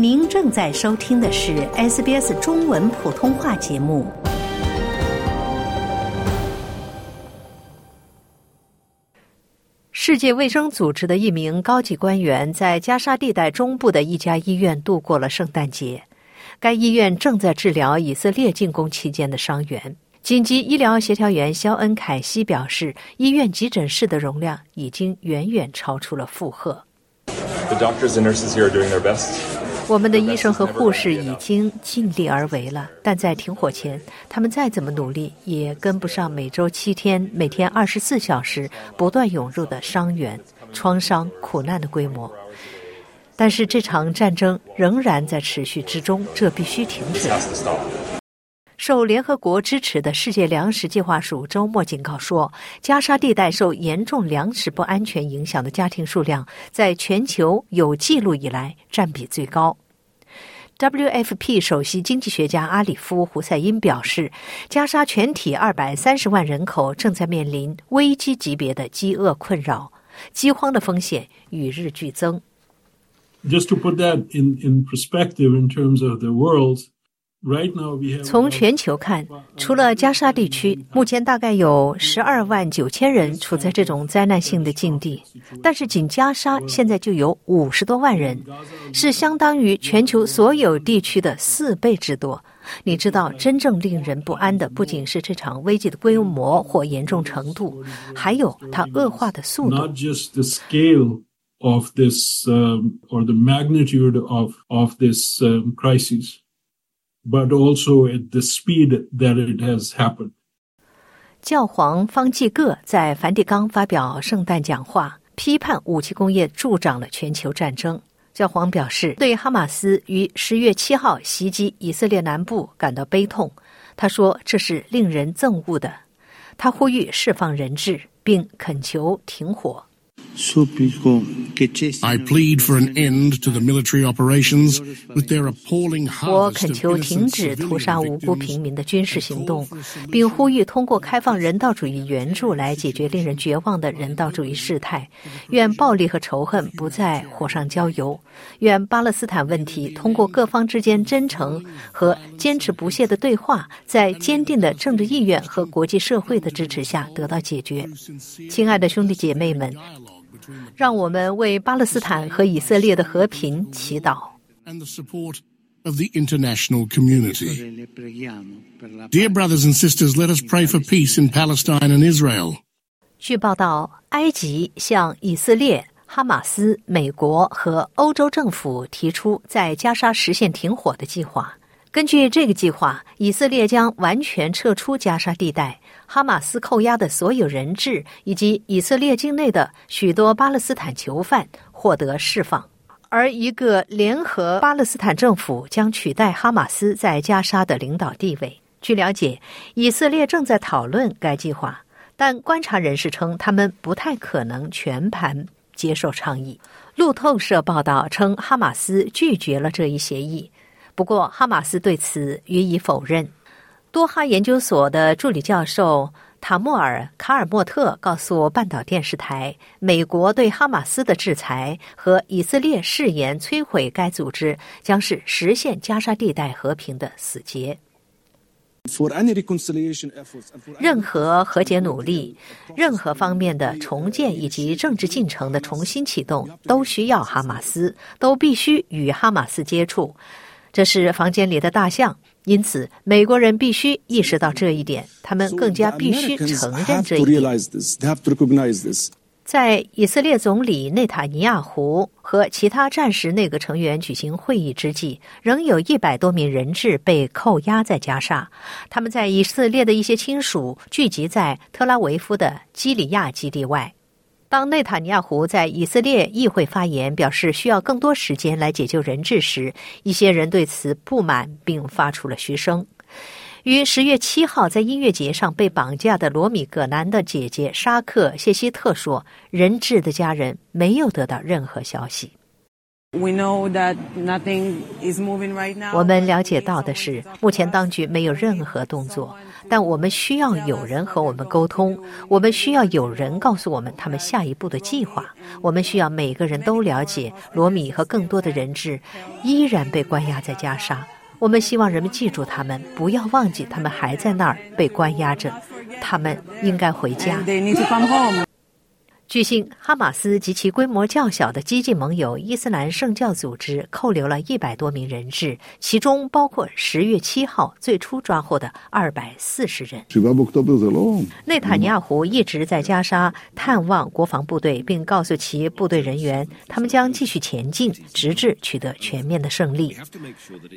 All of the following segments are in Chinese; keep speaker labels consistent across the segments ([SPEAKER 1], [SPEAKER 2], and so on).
[SPEAKER 1] 您正在收听的是 SBS 中文普通话节目。世界卫生组织的一名高级官员在加沙地带中部的一家医院度过了圣诞节。该医院正在治疗以色列进攻期间的伤员。紧急医疗协调员肖恩·凯西表示，医院急诊室的容量已经远远超出了负荷。我们的医生和护士已经尽力而为了，但在停火前，他们再怎么努力也跟不上每周七天、每天二十四小时不断涌入的伤员、创伤、苦难的规模。但是这场战争仍然在持续之中，这必须停止。受联合国支持的世界粮食计划署周末警告说，加沙地带受严重粮食不安全影响的家庭数量在全球有记录以来占比最高。WFP 首席经济学家阿里夫·胡塞因表示，加沙全体二百三十万人口正在面临危机级别的饥饿困扰，饥荒的风险与日俱增。
[SPEAKER 2] Just to put that in in perspective in terms of the world.
[SPEAKER 1] 从全球看，除了加沙地区，目前大概有十二万九千人处在这种灾难性的境地。但是，仅加沙现在就有五十多万人，是相当于全球所有地区的四倍之多。你知道，真正令人不安的不仅是这场危机的规模或严重程度，还有它恶化的速度。
[SPEAKER 2] Not just the scale of this or the magnitude of of this crisis. But also at the speed that it has happened.
[SPEAKER 1] 教皇方济各在梵蒂冈发表圣诞讲话，批判武器工业助长了全球战争。教皇表示，对哈马斯于十月七号袭击以色列南部感到悲痛。他说：“这是令人憎恶的。”他呼吁释放人质，并恳求停火。
[SPEAKER 3] I plead for an end to the military operations with their appalling
[SPEAKER 1] 我恳求停止屠杀无辜平民的军事行动，并呼吁通过开放人道主义援助来解决令人绝望的人道主义事态。愿暴力和仇恨不再火上浇油。愿巴勒斯坦问题通过各方之间真诚和坚持不懈的对话，在坚定的政治意愿和国际社会的支持下得到解决。亲爱的兄弟姐妹们。让我们为巴勒斯坦和以色列的和平祈祷。
[SPEAKER 3] Of the international community. Dear brothers and sisters, let us pray for peace in Palestine and Israel.
[SPEAKER 1] 据报道，埃及向以色列、哈马斯、美国和欧洲政府提出在加沙实现停火的计划。根据这个计划，以色列将完全撤出加沙地带。哈马斯扣押的所有人质以及以色列境内的许多巴勒斯坦囚犯获得释放，而一个联合巴勒斯坦政府将取代哈马斯在加沙的领导地位。据了解，以色列正在讨论该计划，但观察人士称他们不太可能全盘接受倡议。路透社报道称，哈马斯拒绝了这一协议，不过哈马斯对此予以否认。多哈研究所的助理教授塔莫尔·卡尔莫特告诉半岛电视台：“美国对哈马斯的制裁和以色列誓言摧毁该组织，将是实现加沙地带和平的死结。任何和解努力、任何方面的重建以及政治进程的重新启动，都需要哈马斯，都必须与哈马斯接触。这是房间里的大象。”因此，美国人必须意识到这一点，他们更加必须承认这一点。在以色列总理内塔尼亚胡和其他战时内阁成员举行会议之际，仍有一百多名人质被扣押在加沙。他们在以色列的一些亲属聚集在特拉维夫的基里亚基地外。当内塔尼亚胡在以色列议会发言，表示需要更多时间来解救人质时，一些人对此不满，并发出了嘘声。于十月七号在音乐节上被绑架的罗米·葛南的姐姐沙克·谢希特说：“人质的家人没有得到任何消息。”我们了解到的是，目前当局没有任何动作，但我们需要有人和我们沟通，我们需要有人告诉我们他们下一步的计划，我们需要每个人都了解罗米和更多的人质依然被关押在加沙。我们希望人们记住他们，不要忘记他们还在那儿被关押着，他们应该回家。据悉，哈马斯及其规模较小的激进盟友伊斯兰圣教组织扣留了一百多名人质，其中包括十月七号最初抓获的二百四十人。内塔尼亚胡一直在加沙探望国防部队，并告诉其部队人员，他们将继续前进，直至取得全面的胜利。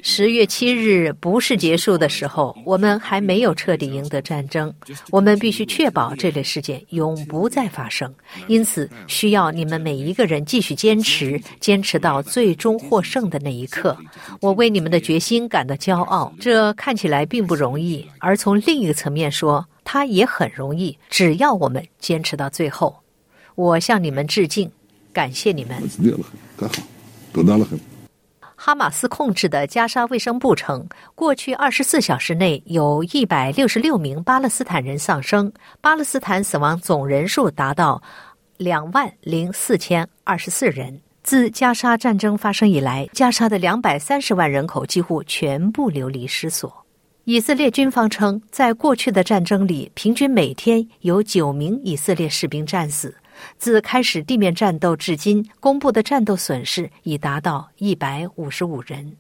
[SPEAKER 1] 十月七日不是结束的时候，我们还没有彻底赢得战争。我们必须确保这类事件永不再发生。因此，需要你们每一个人继续坚持，坚持到最终获胜的那一刻。我为你们的决心感到骄傲。这看起来并不容易，而从另一个层面说，它也很容易。只要我们坚持到最后，我向你们致敬，感谢你们。哈马斯控制的加沙卫生部称，过去二十四小时内有一百六十六名巴勒斯坦人丧生，巴勒斯坦死亡总人数达到。两万零四千二十四人。自加沙战争发生以来，加沙的两百三十万人口几乎全部流离失所。以色列军方称，在过去的战争里，平均每天有九名以色列士兵战死。自开始地面战斗至今，公布的战斗损失已达到一百五十五人。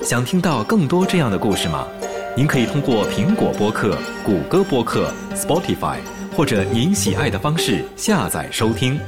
[SPEAKER 4] 想听到更多这样的故事吗？您可以通过苹果播客、谷歌播客、Spotify。或者您喜爱的方式下载收听。